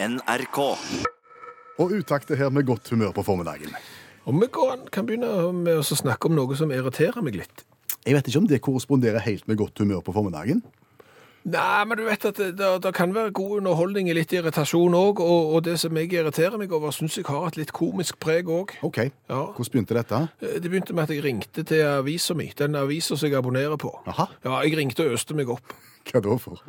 NRK. Og utakt er her med godt humør på formiddagen. Og vi kan begynne med å snakke om noe som irriterer meg litt. Jeg vet ikke om det korresponderer helt med godt humør på formiddagen. Nei, men du vet at det, det, det kan være god underholdning i litt irritasjon òg, og, og det som jeg irriterer meg over, syns jeg har et litt komisk preg òg. OK, Ja. hvordan begynte dette? Det begynte med at jeg ringte til avisa mi, den avisa som jeg abonnerer på. Aha. Ja, jeg ringte og øste meg opp. Hva da for?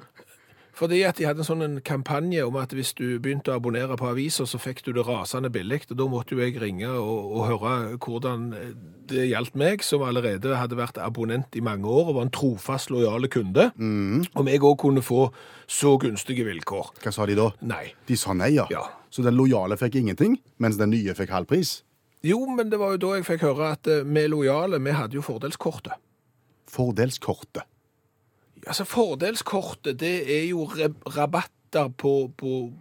Fordi at de hadde en sånn kampanje om at hvis du begynte å abonnere på aviser, så fikk du det rasende billig. Og da måtte jo jeg ringe og, og høre hvordan det gjaldt meg, som allerede hadde vært abonnent i mange år og var en trofast, lojale kunde. Om jeg òg kunne få så gunstige vilkår. Hva sa de da? Nei. De sa nei, ja. Ja. Så den lojale fikk ingenting, mens den nye fikk halv pris? Jo, men det var jo da jeg fikk høre at eh, vi lojale, vi hadde jo fordelskortet. Fordelskortet. Altså, fordelskortet, det er jo rabatter på, på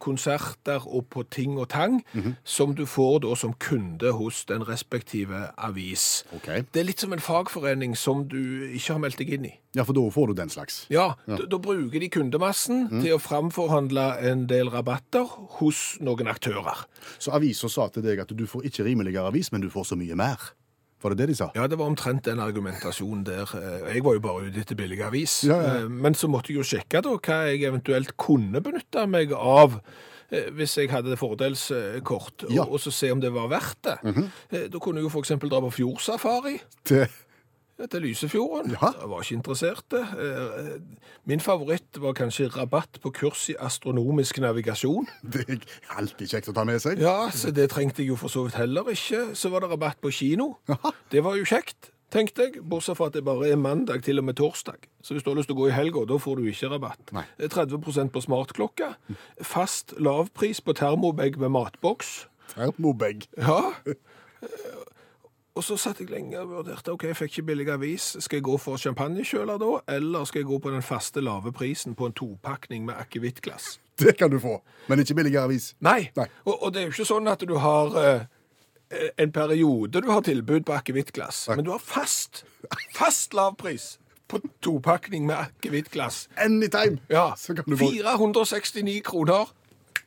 konserter og på ting og tang, som du får da som kunde hos den respektive avis. Okay. Det er litt som en fagforening som du ikke har meldt deg inn i. Ja, for da får du den slags. Ja, Da, da bruker de kundemassen til å framforhandle en del rabatter hos noen aktører. Så avisa sa til deg at du får ikke rimeligere avis, men du får så mye mer. Var det det de sa? Ja, det var omtrent den argumentasjonen der. Eh, Jeg var jo bare ute etter billig avis. Ja, ja. Eh, Men så måtte jeg jo sjekke da hva jeg eventuelt kunne benytte meg av eh, hvis jeg hadde fordelskort, Ja. Og, og så se om det var verdt det. Eh, Da kunne jeg jo eksempel dra på fjordsafari Det, til Lysefjorden. Ja. Jeg var ikke interessert. Eh, Min favoritt var kanskje rabatt på kurs i astronomisk navigasjon. det er alltid kjekt å ta med seg. Ja, så det trengte jeg jo for så vidt heller ikke. Så var det rabatt på kino. Aha. Det var jo kjekt, tenkte jeg. Bortsett fra at det bare er mandag til og med torsdag. Så hvis du har lyst til å gå i helga, da får du ikke rabatt. Nei. Er 30% på smartklokke. Fast lavpris på termobag med matboks. Termobag. Ja. Eh, Og så satt jeg lenge og vurderte ok, jeg fikk ikke billig avis. Skal jeg gå for champagnekjøler da, eller skal jeg gå på den faste lave prisen på en topakning med akevittglass? Det kan du få, men ikke billigere avis. Nei. Nei. Og, og det er jo ikke sånn at du har eh, en periode du har tilbud på akevittglass, men du har fast, fast lavpris på topakning med akevittglass. Anytime! Ja, Så kan du få 469 kroner,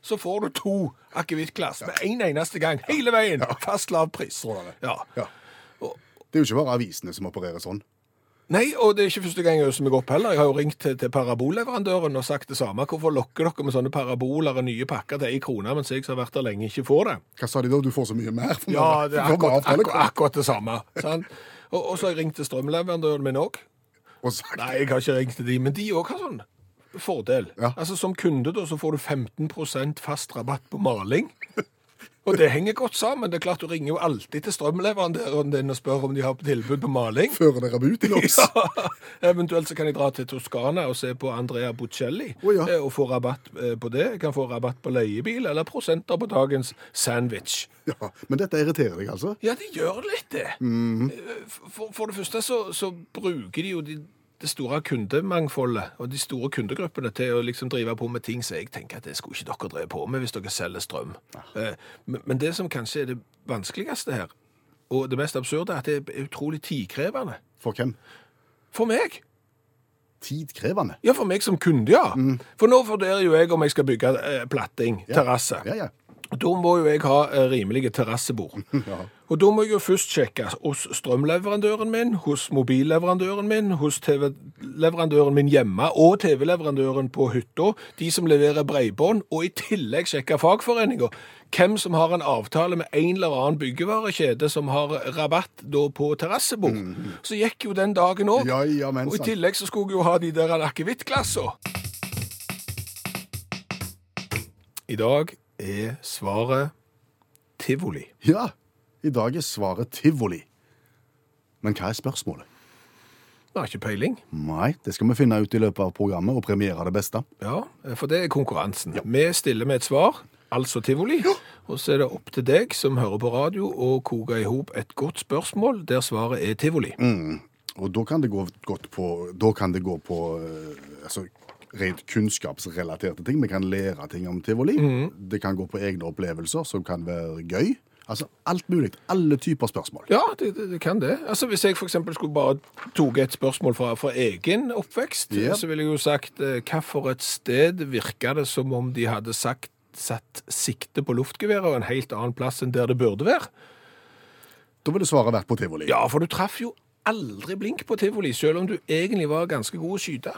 så får du to akevittglass med en eneste gang, hele veien. Fast lavpris. Sånn er det. Ja. Det er jo ikke bare avisene som opererer sånn. Nei, og det er ikke første gang jeg øser meg opp heller. Jeg har jo ringt til, til parabolleverandøren og sagt det samme. Hvorfor lokker dere med sånne paraboler og nye pakker til ei krone, mens jeg som har vært der lenge, ikke får det? Hva sa de da? Du får så mye mer? Ja, det er akkurat, akkurat, akkurat det samme. Og, og så har jeg ringt til strømleverandøren min òg. Nei, jeg har ikke ringt til de, men de òg har sånn fordel. Ja. Altså Som kunde da, så får du 15% fast rabatt på maling. Og det henger godt sammen. Det er klart Du ringer jo alltid til strømleverandøren din og spør om de har tilbud på maling. ut i lops? Ja, Eventuelt så kan jeg dra til Toskana og se på Andrea Bocelli oh, ja. eh, og få rabatt eh, på det. Jeg kan få rabatt på leiebil eller prosenter på dagens sandwich. Ja, Men dette irriterer deg, altså? Ja, det gjør litt det. Mm For, for det første så, så bruker de jo de, det store kundemangfoldet og de store kundegruppene til å liksom drive på med ting som jeg tenker at det skulle ikke dere drive på med hvis dere selger strøm. Ja. Men, men det som kanskje er det vanskeligste her, og det mest absurde, er at det er utrolig tidkrevende. For hvem? For meg. Tidkrevende. Ja, for meg som kunde, ja. For nå vurderer jo jeg om jeg skal bygge platting, platting, terrasse. Ja, ja. Da må jo jeg ha eh, rimelige terrassebord. Ja. Og da må jeg jo først sjekke hos strømleverandøren min, hos mobilleverandøren min, hos TV-leverandøren min hjemme og TV-leverandøren på hytta, de som leverer breibånd, og i tillegg sjekke fagforeninger. Hvem som har en avtale med en eller annen byggevarekjede som har rabatt da på terrassebord. Så gikk jo den dagen òg. Ja, ja, og i tillegg så skulle jeg jo ha de der akevittglassene. I dag er svaret tivoli. Ja, i dag er svaret tivoli. Men hva er spørsmålet? Vi har ikke peiling. Nei, det skal vi finne ut i løpet av programmet og premiere det beste. Ja, for det er konkurransen. Vi stiller med et svar, altså tivoli, og så er det opp til deg som hører på radio å koke i hop et godt spørsmål der svaret er tivoli. Og da kan det gå godt på Da kan det gå på eh, altså, rent kunnskapsrelaterte ting. Vi kan lære ting om tivoli. Det kan gå på egne opplevelser som kan være gøy. Altså alt mulig. Alle typer spørsmål. Ja, det, det, det kan det. Altså Hvis jeg eksempel skulle bare tatt et spørsmål fra, fra egen oppvekst, yeah. så ville jeg jo sagt hvilket hva for et sted virka det som om de hadde sagt satt sikte på luftgeværet og en helt annen plass enn der det burde være. Da ville svaret vært på tivoli. Ja, for du traff jo aldri blink på tivoli, selv om du egentlig var ganske god å skyte.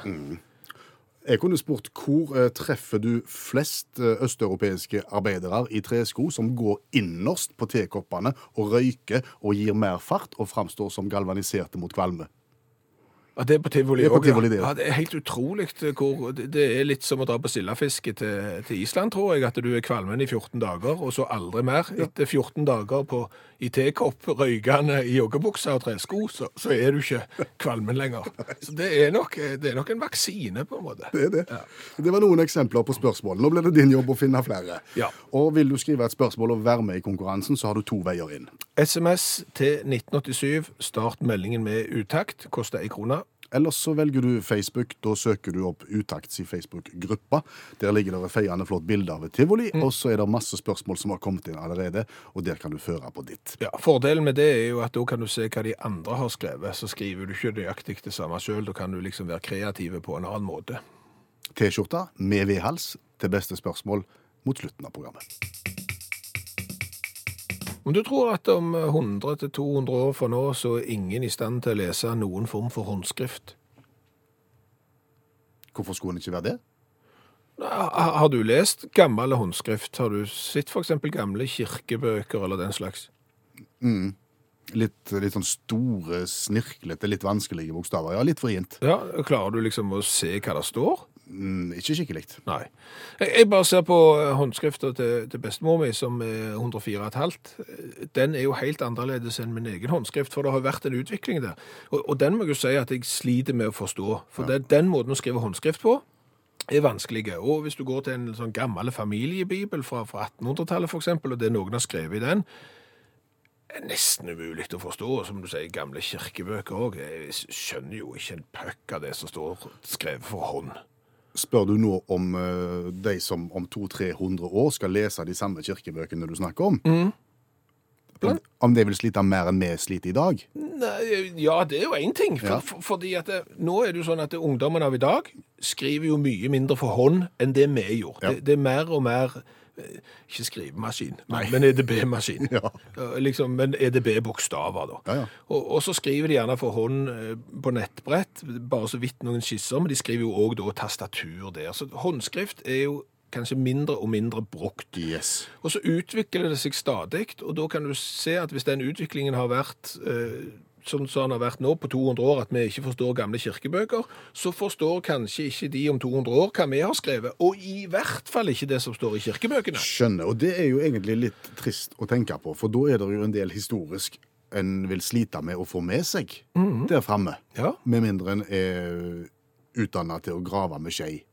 Jeg kunne spurt hvor eh, treffer du flest eh, østeuropeiske arbeidere i tresko som går innerst på tekoppene og røyker og gir mer fart og framstår som galvaniserte mot kvalme? Ja, det er på tivoli Det er på også, tivoli, det. ja. Det er helt utrolig hvor Det det er litt som å dra på sildefiske til, til Island, tror jeg. At du er kvalmen i 14 dager, og så aldri mer. Etter 14 dager på, i tekopp, røykende i joggebukse og tresko, så, så er du ikke kvalmen lenger. Så det er, nok, det er nok en vaksine, på en måte. Det er det. Det var noen eksempler på spørsmål. Nå blir det din jobb å finne flere. Ja. Og vil du skrive et spørsmål og være med i konkurransen, så har du to veier inn. SMS til 1987, start meldingen med utakt, koster ei krone. Eller så velger du Facebook. Da søker du opp Utakts i Facebook-gruppa. Der ligger det et feiende flott bilde av et tivoli, og så er det masse spørsmål som har kommet inn allerede, og der kan du føre på ditt. Ja, Fordelen med det er jo at da kan du se hva de andre har skrevet. Så skriver du ikke nøyaktig det samme sjøl. Da kan du liksom være kreative på en annen måte. T-skjorta med vedhals til beste spørsmål mot slutten av programmet. Om du tror at om 100-200 år fra nå så er ingen i stand til å lese noen form for håndskrift? Hvorfor skulle den ikke være det? Har du lest gammel håndskrift? Har du sett f.eks. gamle kirkebøker eller den slags? Litt, litt sånn store, snirklete, litt vanskelige bokstaver. Ja, litt vrient. Ja, Klarer du liksom å se hva det står? Mm, ikke skikkelig. Nei. Jeg, jeg bare ser på eh, håndskrifta til, til bestemor mi, som er 104,5. Den er jo helt annerledes enn min egen håndskrift, for det har vært en utvikling der. Og, og den må jeg jo si at jeg sliter med å forstå. For den, den måten å skrive håndskrift på er vanskelige. Og hvis du går til en sånn gammel familiebibel fra, fra 1800-tallet for eksempel, og det noen har skrevet i den, er nesten umulig å forstå. Og Som du sier, gamle kirkebøker òg. Jeg skjønner jo ikke en puck av det som står skrevet for hånd. Spør du nå om uh, de som om 200-300 år skal lese de samme kirkebøkene du snakker om? Om, om de vil slite mer enn vi sliter i dag? Nei, ja, det er jo én ting. For, Ja. for, fordi at det, nå er det jo sånn at ungdommen av i dag skriver jo mye mindre for hånd enn det vi gjorde. Ja. Det, det er mer og mer eh, Ikke skrivemaskin, men, men EDB-maskin. Ja. Ja, Liksom, men EDB-bokstaver, da. Ja, ja. Og, og så skriver de gjerne for hånd eh, på nettbrett, bare så vidt noen skisser, men de skriver jo òg da tastatur der. Så håndskrift er jo kanskje mindre og mindre brukt. Yes. Og så utvikler det seg stadig, og da kan du se at hvis den utviklingen har vært eh, sånn som han har vært nå på 200 år, at vi ikke forstår gamle kirkebøker, så forstår kanskje ikke de om 200 år hva vi har skrevet, og i hvert fall ikke det som står i kirkebøkene. Skjønner. Og det er jo egentlig litt trist å tenke på, for da er det jo en del historisk en vil slite med å få med seg der framme. Ja. Med mindre en er utdanna til å grave med skje.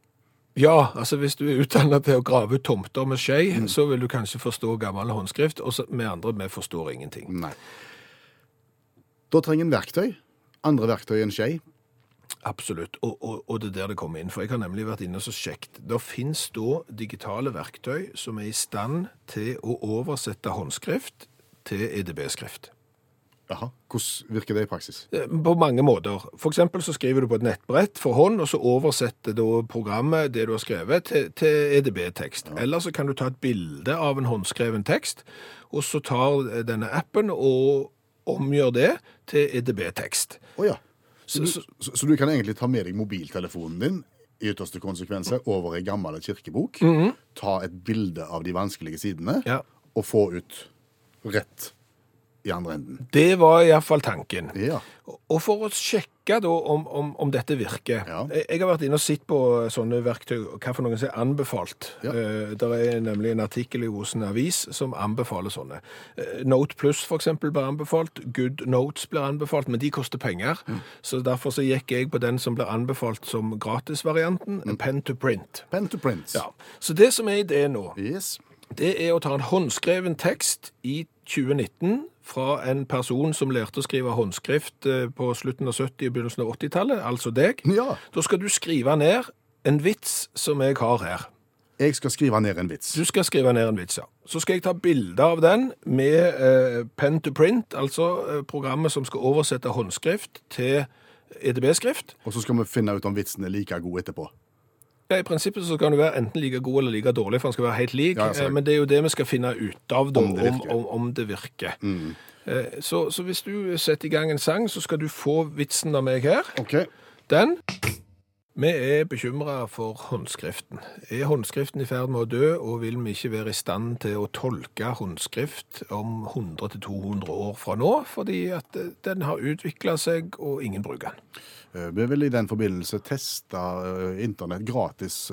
Ja, altså hvis du er utdannet til å grave ut tomter med skje, så vil du kanskje forstå gammel håndskrift, og så, vi andre, vi forstår ingenting. Nei. Da trenger en verktøy. Andre verktøy enn skje. Absolutt, og, og, og det er der det kommer inn, for jeg har nemlig vært inne og så sjekket. Det finnes da digitale verktøy som er i stand til å oversette håndskrift til EDB-skrift. Jaha. Hvordan virker det i praksis? Eh, På mange måter. Eksempel så skriver du på et nettbrett for hånd, og så oversetter da programmet det du har skrevet til, til EDB-tekst. Eller så kan du ta et bilde av en håndskreven tekst, og så tar denne appen og omgjør det til EDB-tekst. Oh, ja. Så, Så- du, så- så, du kan egentlig ta med deg mobiltelefonen din i ytterste konsekvenser over ei gammel kirkebok, ta et bilde av de vanskelige sidene, Ja. og få ut rett i andre enden. Det var iallfall tanken. Ja. Og for å sjekke da om, om, om dette virker Ja. jeg, har vært inne og sett på sånne verktøy, hva for noen som er anbefalt. Ja. Eh, der er nemlig en artikkel i hos en avis som anbefaler sånne. Eh, Note Plus eksempel blir anbefalt, Good Notes blir anbefalt, men de koster penger. Mm. Så derfor så gikk jeg på den som blir anbefalt som gratisvarianten, Mm. Pen to Print. Pen to print. Ja. Så det som er ideen nå, Yes. det er å ta en håndskreven tekst i 2019 fra en person som lærte å skrive håndskrift eh, på slutten av 70- og begynnelsen av 80-tallet, altså deg. Ja. Da skal du skrive ned en vits som jeg har her. Jeg skal skrive ned en vits. Du skal skrive ned en vits, ja. Så skal jeg ta bilde av den med eh, pen to print, altså eh, programmet som skal oversette håndskrift til EDB-skrift. Og så skal vi finne ut om vitsen er like god etterpå. Ja, I prinsippet så skal den være enten like god eller like dårlig, for den skal være helt lik. Ja, eh, Men det er jo det vi skal finne ut av, da, Om det virker. om, om det virker. Mm. Så, så hvis du setter i gang en sang, så skal du få vitsen av meg her. OK. Den. Vi er bekymra for håndskriften. Er håndskriften i ferd med å dø, og vil vi ikke være i stand til å tolke håndskrift om 100-200 år fra nå, fordi at eh, den har utvikla seg, og ingen bruker den? Eh, Vi vil i den forbindelse teste eh, internett, gratis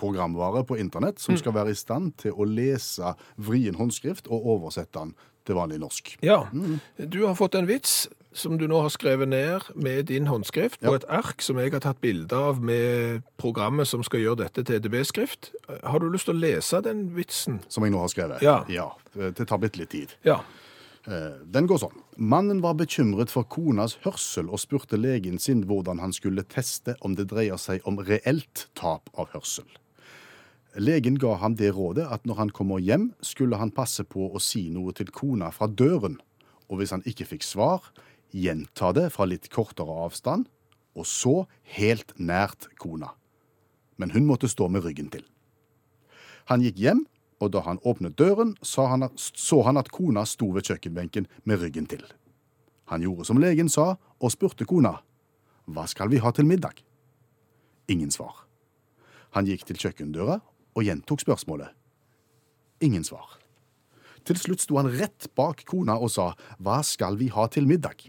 programvare på internett som skal være i stand til å lese vrien håndskrift og oversette den til vanlig norsk. Ja, du har fått en vits som du nå har skrevet ned med din håndskrift på Ja. et ark som jeg har tatt bilde av med programmet som skal gjøre dette til EDB-skrift. Har du lyst til å lese den vitsen? Som jeg nå har skrevet. Ja. ja. Det tar bitte litt tid. Ja. Eh, Den går sånn. Mannen var bekymret for konas hørsel og spurte legen sin hvordan han skulle teste om det dreier seg om reelt tap av hørsel. Legen ga ham det rådet at når han kommer hjem, skulle han passe på å si noe til kona fra døren, og hvis han ikke fikk svar, gjenta det fra litt kortere avstand, og så helt nært kona. Men hun måtte stå med ryggen til. Han gikk hjem, og da han åpnet døren, så han at kona sto ved kjøkkenbenken med ryggen til. Han gjorde som legen sa, og spurte kona, hva skal vi ha til middag? Ingen svar. Han gikk til kjøkkendøra og gjentok spørsmålet. Ingen svar. Til slutt sto han rett bak kona og sa, hva skal vi ha til middag?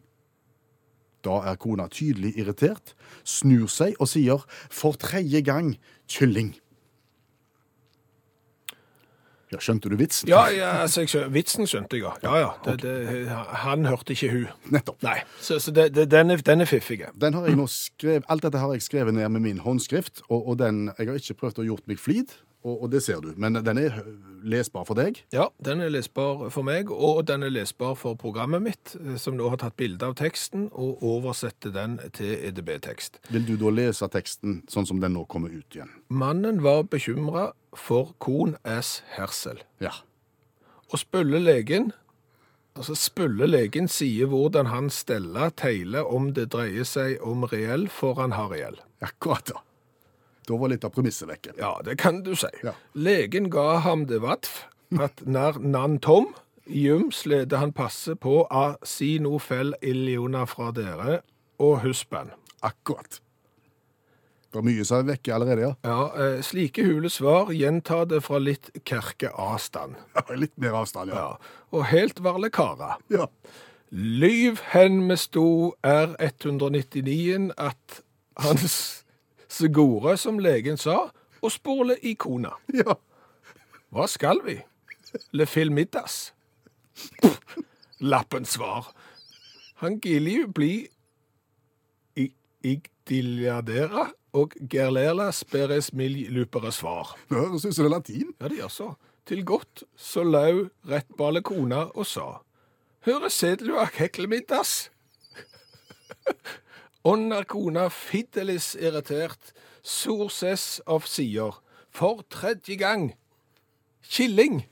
Da er kona tydelig irritert, snur seg og sier, for tredje gang, kylling. Ja, skjønte du vitsen? Ja, ja altså, vitsen skjønte jeg, ja. ja, ja. Det, det, han hørte ikke hun. Nettopp. Nei, så, så det, den, er, den er fiffig. Den har jeg nå skrevet, alt dette har jeg skrevet ned med min håndskrift, og, og den, jeg har ikke prøvd å gjort meg flid, og, og det ser du. Men den er lesbar for deg. Ja, den er lesbar for meg, og den er lesbar for programmet mitt, eh, som nå har tatt bilde av teksten og oversetter den til EDB-tekst. Vil du da lese teksten sånn som den nå kommer ut igjen? Mannen var bekymra for konas hersel. Ja. Og spølle legen Altså spølle legen sier hvordan han steller teiler om det dreier seg om reell foran har reell. Akkurat, ja. Da var litt av premisset vekke. Ja, det kan du si. Ja. Legen ga ham det vatf, at når nan tom, jum slede han passe på a si no fell illiona fra dere og husband. Akkurat. Det var mye som er vekke allerede, ja. Ja, eh, slike hule svar gjenta det fra litt kerke avstand. Litt mer avstand, ja. Ja, og helt varle kara. Ja. Lyv hen med sto R199 at hans segore, som legen sa, og spole i kona. ja. Hva skal vi? Le filmiddas? Pff, Lappen svar. Han gilli jo bli i- igdiliadera og gerlela speres mil lupere svar. Det høres ut som det er latin. Ja, det gjør så. Til godt så lau rett bale kona og sa. Høre sedlu av heklemiddas? Ånder kona fiddelis irritert, Sources av sier. For tredje gang. Killing.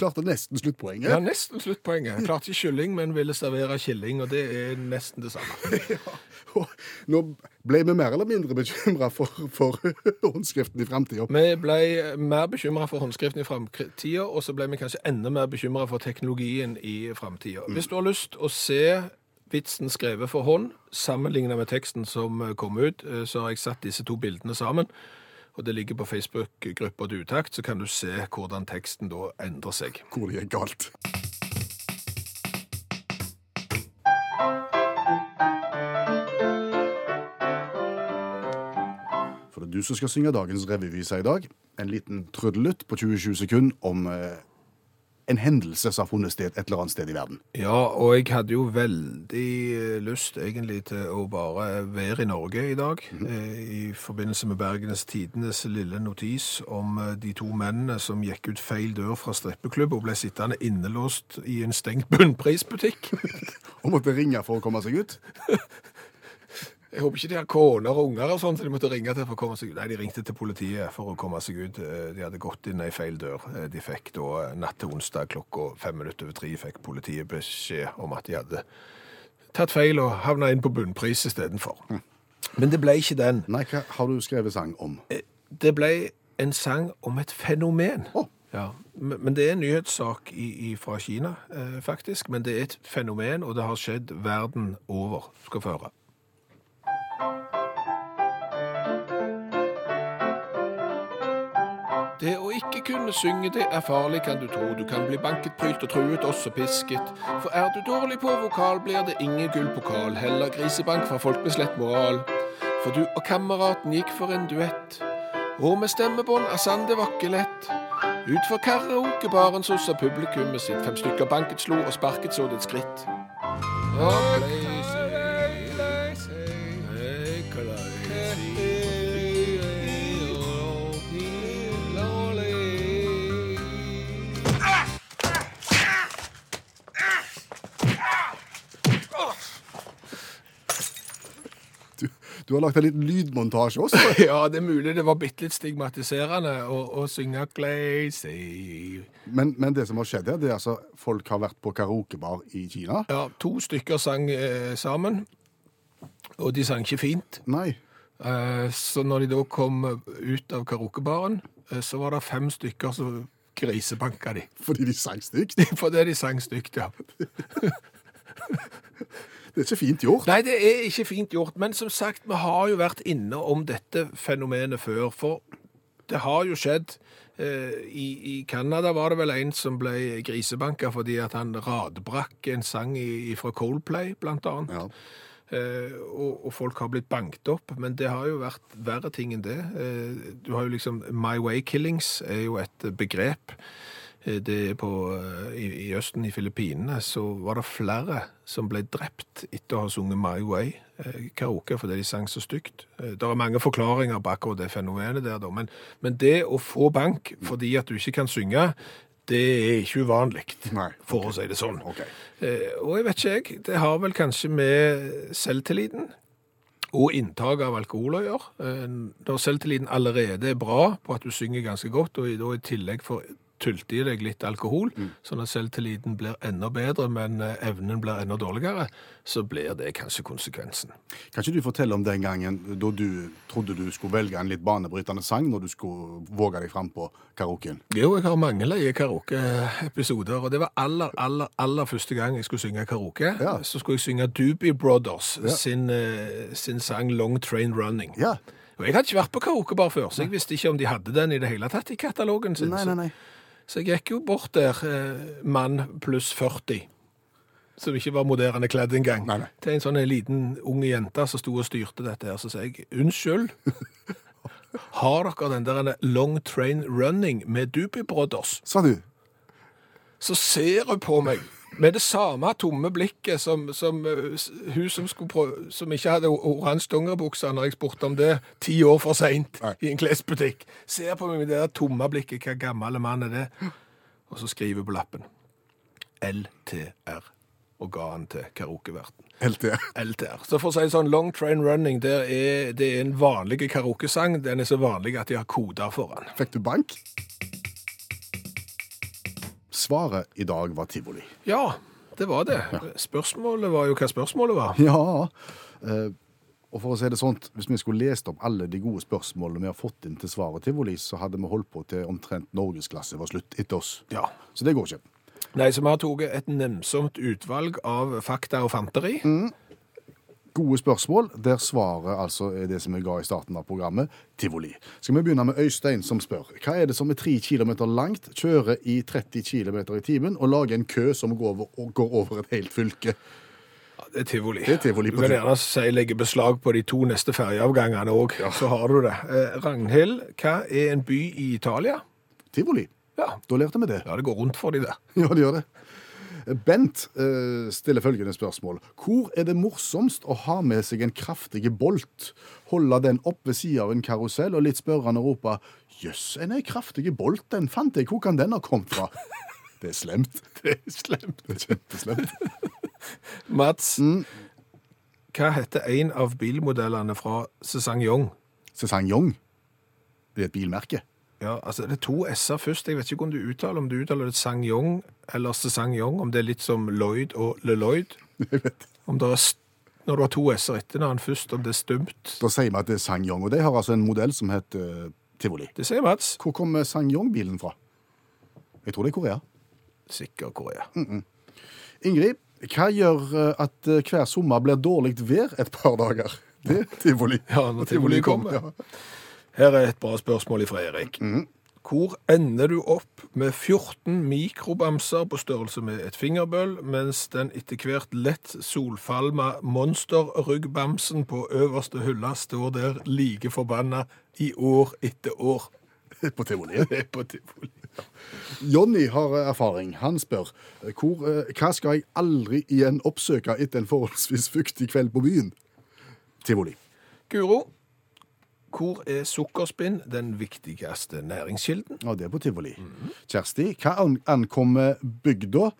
Klarte nesten sluttpoenget. Ja, nesten sluttpoenget. Klarte ikke kylling, men ville servere killing, og det er nesten det samme. Ja. Nå ble vi mer eller mindre bekymra for, for håndskriften i framtida. Vi ble mer bekymra for håndskriften i framtida, og så ble vi kanskje enda mer bekymra for teknologien i framtida. Hvis du har lyst å se vitsen skrevet for hånd, sammenligna med teksten som kom ut, eh, så har jeg satt disse to bildene sammen. Og det ligger på Facebook-gruppa til Utakt, så kan du se hvordan teksten da endrer seg. Hvor det gikk galt. For det er du som skal synge dagens revyvise i dag. En liten trudelutt på 20-20 sekunder om eh, en hendelse som har funnet sted et eller annet sted i verden. Ja, og jeg hadde jo veldig eh, lyst egentlig til å bare være i Norge i dag, eh, i forbindelse med Bergens Tidenes lille notis om eh, de to mennene som gikk ut feil dør fra strippeklubb og ble sittende innelåst i en stengt bunnprisbutikk. Og måtte ringe for å komme seg ut. Jeg håper ikke de har koner og unger og sånn, så de måtte ringe til for å komme seg ut. Nei, de ringte til politiet for å komme seg ut. Eh, De hadde gått inn ei feil dør. Eh, De fikk da eh, natt til onsdag klokka fem minutter over tre fikk politiet beskjed om at de hadde tatt feil og havna inn på bunnpris istedenfor. Men det ble ikke den. Nei, hva har du skrevet sang om? Det ble en sang om et fenomen. Oh. Ja, men det er en nyhetssak i, i, fra Kina, eh, faktisk. Men det er et fenomen, og det har skjedd verden over. Skal få Det å ikke kunne synge, det er farlig, kan du tro. Du kan bli banket, prylt og truet, også pisket. For er du dårlig på vokal, blir det ingen gullpokal. Heller grisebank fra folk med slett moral. For du og kameraten gikk for en duett. Og med stemmebånd er sann, det var ikke lett. Utfor karaokebaren så sa publikummet sitt. Fem stykker banket, slo og sparket så det et skritt. Og Du, har lagt en liten lydmontasje også. Ja, det er mulig det var bitte litt stigmatiserende å, å synge Glazy. Men, men det som har skjedd her, det er altså folk har vært på karaokebar i Kina. Ja, to stykker sang eh, sammen, og de sang ikke fint. Nei. Eh, så når de da kom ut av karaokebaren, eh, så var det fem stykker som grisebanka de. Fordi de sang stygt. Fordi de sang stygt, ja. Det er ikke fint gjort. Nei, det er ikke fint gjort, men som sagt, vi har jo vært inne om dette fenomenet før, for det har jo skjedd. Eh, I, I Canada var det vel en som ble grisebanka fordi at han radbrakk en sang i, fra Coldplay, blant annet. Ja. Eh, og, og folk har blitt banket opp, men det har jo vært verre ting enn det. Eh, du har jo liksom My Way Killings er jo et begrep. Eh, Det på, eh, i, I Østen, i Filippinene, så var det flere som ble drept etter å ha sunget My Way eh, karaoke fordi de sang så stygt. Det er mange forklaringer på akkurat det fenomenet der. Men, men det å få bank fordi at du ikke kan synge, det er ikke uvanlig, for okay. å si det sånn. Okay. Eh, og jeg vet ikke, jeg. Det har vel kanskje med selvtilliten og inntak av alkohol å gjøre. Når selvtilliten allerede er bra på at du synger ganske godt, og da i tillegg får tylt i deg litt alkohol, sånn at selvtilliten blir enda bedre, men eh, evnen blir enda dårligere, så blir det kanskje konsekvensen. Kan ikke du fortelle om den gangen da du trodde du skulle velge en litt banebrytende sang når du skulle våge deg fram på karaoken? Jo, jeg har mange leie karaoke-episoder, og det var aller, aller, aller første gang jeg skulle synge karaoke. Ja. Så skulle jeg synge Doobie Brothers Ja. sin, eh, sin sang Long Train Running. Ja. Og jeg hadde ikke vært på karaokebar før, så jeg visste ikke om de hadde den i det hele tatt i katalogen sin. Nei, nei, nei. Så jeg gikk jo bort der, eh, mann pluss 40, som ikke var moderne kledd engang, Nei, nei. til en sånn en liten unge jente som sto og styrte dette her. Så sa jeg, unnskyld, har dere den der Long Train Running med Doobie Brothers? Sa du? Så ser hun på meg med det samme tomme blikket som, som eh, hun som, prøve, som ikke hadde oransje dongeribukser når jeg spurte om det ti år for seint i en klesbutikk. Ser på meg med det der tomme blikket. Hva gammel mann er det? Og så skriver på lappen LTR og ga han til karaokeverten. LTR. LTR. Så for å si det sånn, Long Train Running det er, det er en vanlig karaokesang. Den er så vanlig at de har koder for den. Fikk du bank? Svaret i dag var tivoli. Ja, det var det. Spørsmålet var jo hva spørsmålet var. Ja. eh, og for å si det sånn, hvis vi skulle lest opp alle de gode spørsmålene vi har fått inn til svaret tivoli, så hadde vi holdt på til omtrent norgesklasse var slutt etter oss. Ja. Så det går ikke. Nei, så vi har tatt et nemsomt utvalg av fakta og fanteri. Gode spørsmål, der svaret altså er det som vi ga i starten av programmet, tivoli. Skal vi begynne med Øystein som spør. Hva er det som er tre kilometer langt, kjører i 30 kilometer i timen og lager en kø som går over, går over et helt fylke? Ja, det er tivoli. Det er tivoli du kan gjerne si legge beslag på de to neste ferjeavgangene òg, så har du det. Eh, Ragnhild, hva er en by i Italia? Tivoli. Ja, Da lærte vi det. ja det går rundt for de der. Ja, det gjør det. Bent eh, stiller følgende spørsmål. Hvor er det morsomst å ha med seg en kraftig bolt, holde den opp ved siden av en karusell og litt spørrende rope Jøss, en ei kraftig bolt, den fant jeg, hvor kan den ha kommet fra? Det er slemt. Det er slemt. Det er kjempeslemt. Mats, Mm. hva heter en av bilmodellene fra Sesang Young? Sesang Young? Det er et bilmerke. Ja, altså det er to s-er først. Jeg vet ikke om du uttaler om du uttaler det Sangyong eller Sesangong, om det er litt som Lloyd og LeLloyd. Jeg vet. Om det er når du har to s-er etter navn først, om det er stumt. Da sier vi at det er Sang-Yong. og de har altså en modell som heter uh, Tivoli. Det sier Mats. Hvor kommer SsangYong-bilen fra? Jeg tror det er Korea. Sikker Korea. Ingrid, hva gjør eh, at eh, hver sommer blir dårlig vær et par dager? Det er tivoli. Ja, når tivoli kommer. Ja. Her er et bra spørsmål fra Erik. Hvor ender du opp med 14 mikrobamser på størrelse med et fingerbøl, mens den etter hvert lett solfalma monsterryggbamsen på øverste hylla står der like forbanna i år etter år? På tivoliet. På tivoli. Jonny har eh, erfaring. Han spør eh, hvor, eh, hva skal jeg aldri igjen oppsøke etter en forholdsvis fuktig kveld på byen? Tivoli. Guro, hvor er sukkerspinn den viktigste næringskilden? Ja, det er på tivoli. Kjersti, hva ankommer bygda,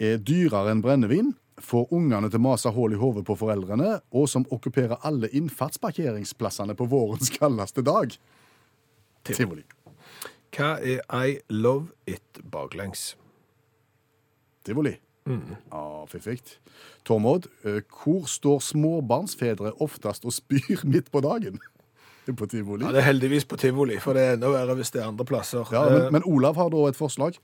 er dyrere enn brennevin, får ungene til å mase hull i hodet på foreldrene, og som okkuperer alle innfartsparkeringsplassene på vårens kaldeste dag? Tivoli. Hva er I love it baklengs? Tivoli. Ja, fiffig. Tormod, eh, hvor står småbarnsfedre oftest og spyr midt på dagen? På tivoli. Ja, Det er heldigvis på tivoli, for det er enda verre hvis det er andre plasser. Ja, Eh, men, men Olav har da et forslag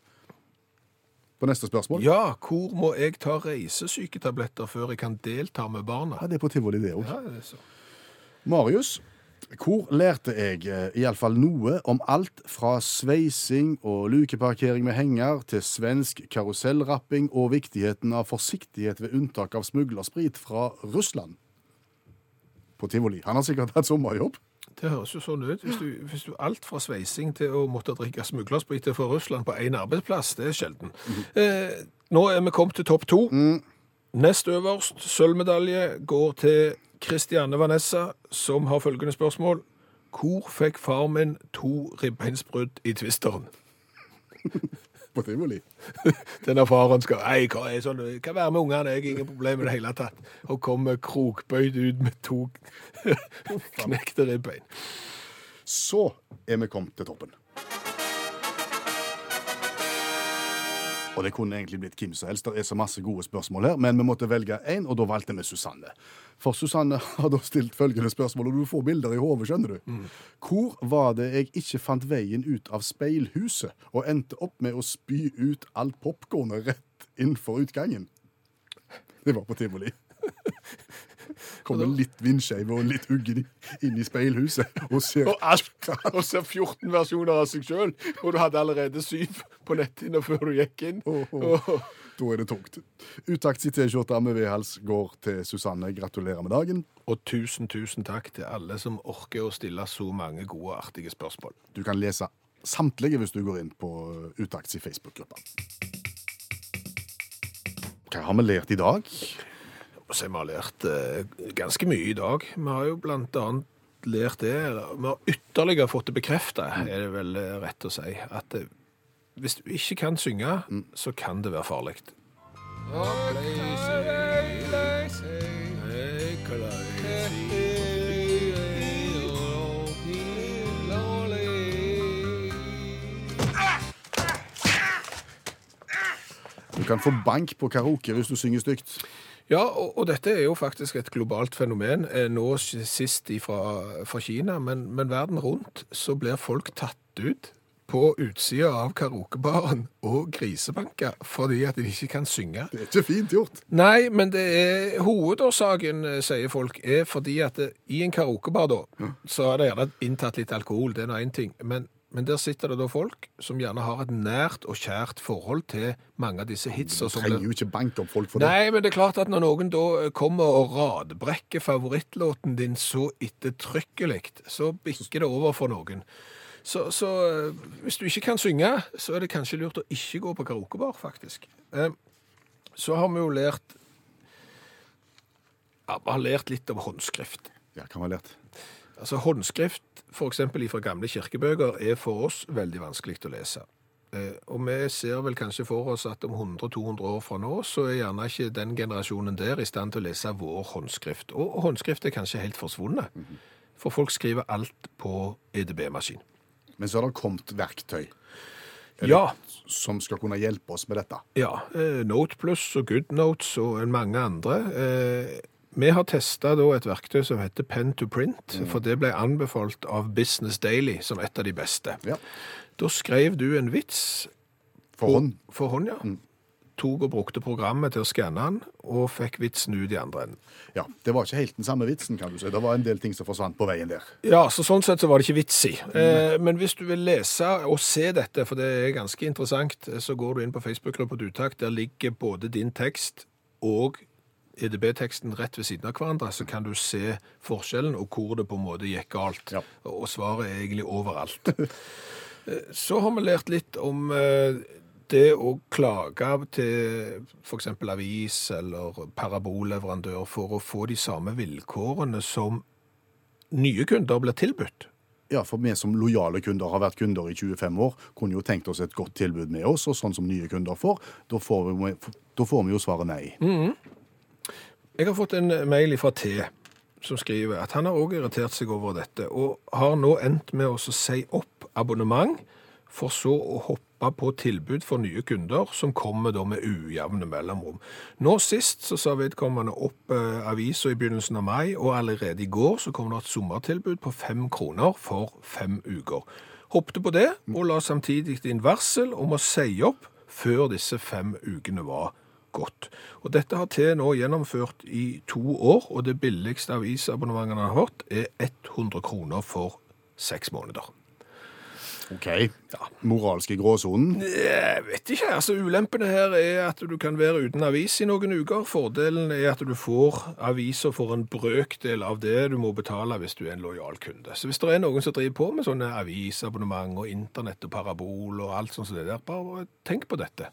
på neste spørsmål. Ja, hvor må jeg ta reisesyketabletter før jeg kan delta med barna? Ja, det er på tivoli, det òg. Ja. Marius, hvor lærte jeg eh, iallfall noe om alt fra sveising og lukeparkering med henger til svensk karusellrapping og viktigheten av forsiktighet ved unntak av smuglersprit fra Russland? På tivoli. Han har sikkert hatt sommerjobb. Det høres jo sånn ut. Hvis du, hvis du alt fra sveising til å måtte drikke smuglersprit fra Russland på én arbeidsplass, det er sjelden. Eh, nå er vi kommet til topp to. Nest øverst, sølvmedalje, går til Kristianne Vanessa, som har følgende spørsmål. Hvor fikk far min to ribbeinsbrudd i twisteren? På tivoli. Denne faren skal Nei, hva er sånn, kan være med ungene, jeg har ingen problem med det hele tatt. Og kommer krokbøyd ut med to knekte ribbein. Så er vi kommet til toppen. Og det kunne egentlig blitt hvem som helst. Det er så masse gode spørsmål her, men vi måtte velge én, og da valgte vi Susanne. For Susanne har da stilt følgende spørsmål, og du får bilder i hodet, skjønner du. Hvor var det jeg ikke fant veien ut av speilhuset, og endte opp med å spy ut alt popkornet rett innenfor utgangen? Det var på tivoli. Kom det litt vindskeive og litt uggen inn i speilhuset og ser Og alt, og ser 14 versjoner av seg sjøl, og du hadde allerede syv på netthinna før du gikk inn. Oh, oh. Oh. Da er det tungt. Utakts i T-skjorte med V-hals går til Susanne. Gratulerer med dagen. Og tusen, tusen takk til alle som orker å stille så mange gode og artige spørsmål. Du kan lese samtlige hvis du går inn på Utakts i Facebook-gruppa. Hva har vi lært i dag? Så vi har lært eh, ganske mye i dag. Vi har jo blant annet lært det, eller vi har ytterligere fått det bekreftet, er det vel eh, rett å si, at eh, hvis du ikke kan synge, så kan det være farlig. Du kan få bank på karaoke hvis du synger stygt. Ja, og, og dette er jo faktisk et globalt fenomen, eh, nå sist fra, fra Kina, men, men verden rundt så blir folk tatt ut på utsida av karaokebaren og grisebanker fordi at de ikke kan synge. Det er ikke fint gjort. Nei, men det er hovedårsaken, eh, sier folk, er fordi at det, i en karaokebar da, så er det gjerne inntatt litt alkohol, det er nå én ting, men, men der sitter det da folk som gjerne har et nært og kjært forhold til mange av disse hitsa. Du trenger jo ikke banke opp folk for det. Nei, men det er klart at når noen da kommer og radbrekker favorittlåten din så ettertrykkelig, så bikker det over for noen. Så, så eh, hvis du ikke kan synge, så er det kanskje lurt å ikke gå på karaokebar, faktisk. Eh, Så har vi jo lært Ja, vi har lært litt om håndskrift. Ja, hva har vi lært? Altså Håndskrift, f.eks. fra gamle kirkebøker, er for oss veldig vanskelig å lese. Eh, og vi ser vel kanskje for oss at om 100-200 år fra nå, så er gjerne ikke den generasjonen der i stand til å lese vår håndskrift. Og håndskrift er kanskje helt forsvunnet. For folk skriver alt på EDB-maskin. Men så har det kommet verktøy Ja, som skal kunne hjelpe oss med dette. ja. Eh, Note Plus og Good Notes og mange andre. Vi har testa et verktøy som heter Pen to Print, for det ble anbefalt av Business Daily som et av de beste. Ja. Da skrev du en vits For hånd. for hånd, ja. Tok og brukte programmet til å skanne den, og fikk vitsen ut i andre enden. Ja, Det var ikke helt den samme vitsen, kan du si. Det var en del ting som forsvant på veien der. Ja, så sånn sett så var det ikke vits i. Eh, men hvis du vil lese og se dette, for det er ganske interessant, eh, så går du inn på Facebook-gruppa Utakt. Der ligger både din tekst og EDB-teksten rett ved siden av hverandre, så kan du se forskjellen og hvor det på en måte gikk galt. Ja. Og svaret er egentlig overalt. Eh, så har vi lært litt om eh, det å klage til f.eks. avis eller parabolleverandør for å få de samme vilkårene som nye kunder blir tilbudt. Ja, for vi som lojale kunder har vært kunder i 25 år, kunne jo tenkt oss et godt tilbud med oss, og sånn som nye kunder får, da får vi, da får vi jo svaret nei. Jeg har fått en mail fra T som skriver at han har også irritert seg over dette, og har nå endt med å si opp abonnement, for så å hoppe på tilbud for nye kunder, som kommer da med ujevne mellomrom. Nå sist så sa vedkommende opp eh, avisa i begynnelsen av mai, og allerede i går så kom det et sommertilbud på fem kroner for fem uker. Hoppte på det, og la samtidig inn varsel om å si opp før disse fem ukene var godt. Og dette har til nå gjennomført i to år, og det billigste avisabonnementet han har hatt er 100 kroner for seks måneder. OK. Moralske gråsonen. Jeg vet ikke, altså ulempene her er at du kan være uten avis i noen uker. Fordelen er at du får aviser for en brøkdel av det du må betale hvis du er en lojal kunde. Så hvis det er noen som driver på med sånne avisabonnement og internett og parabol og alt sånt som det der, bare tenk på dette.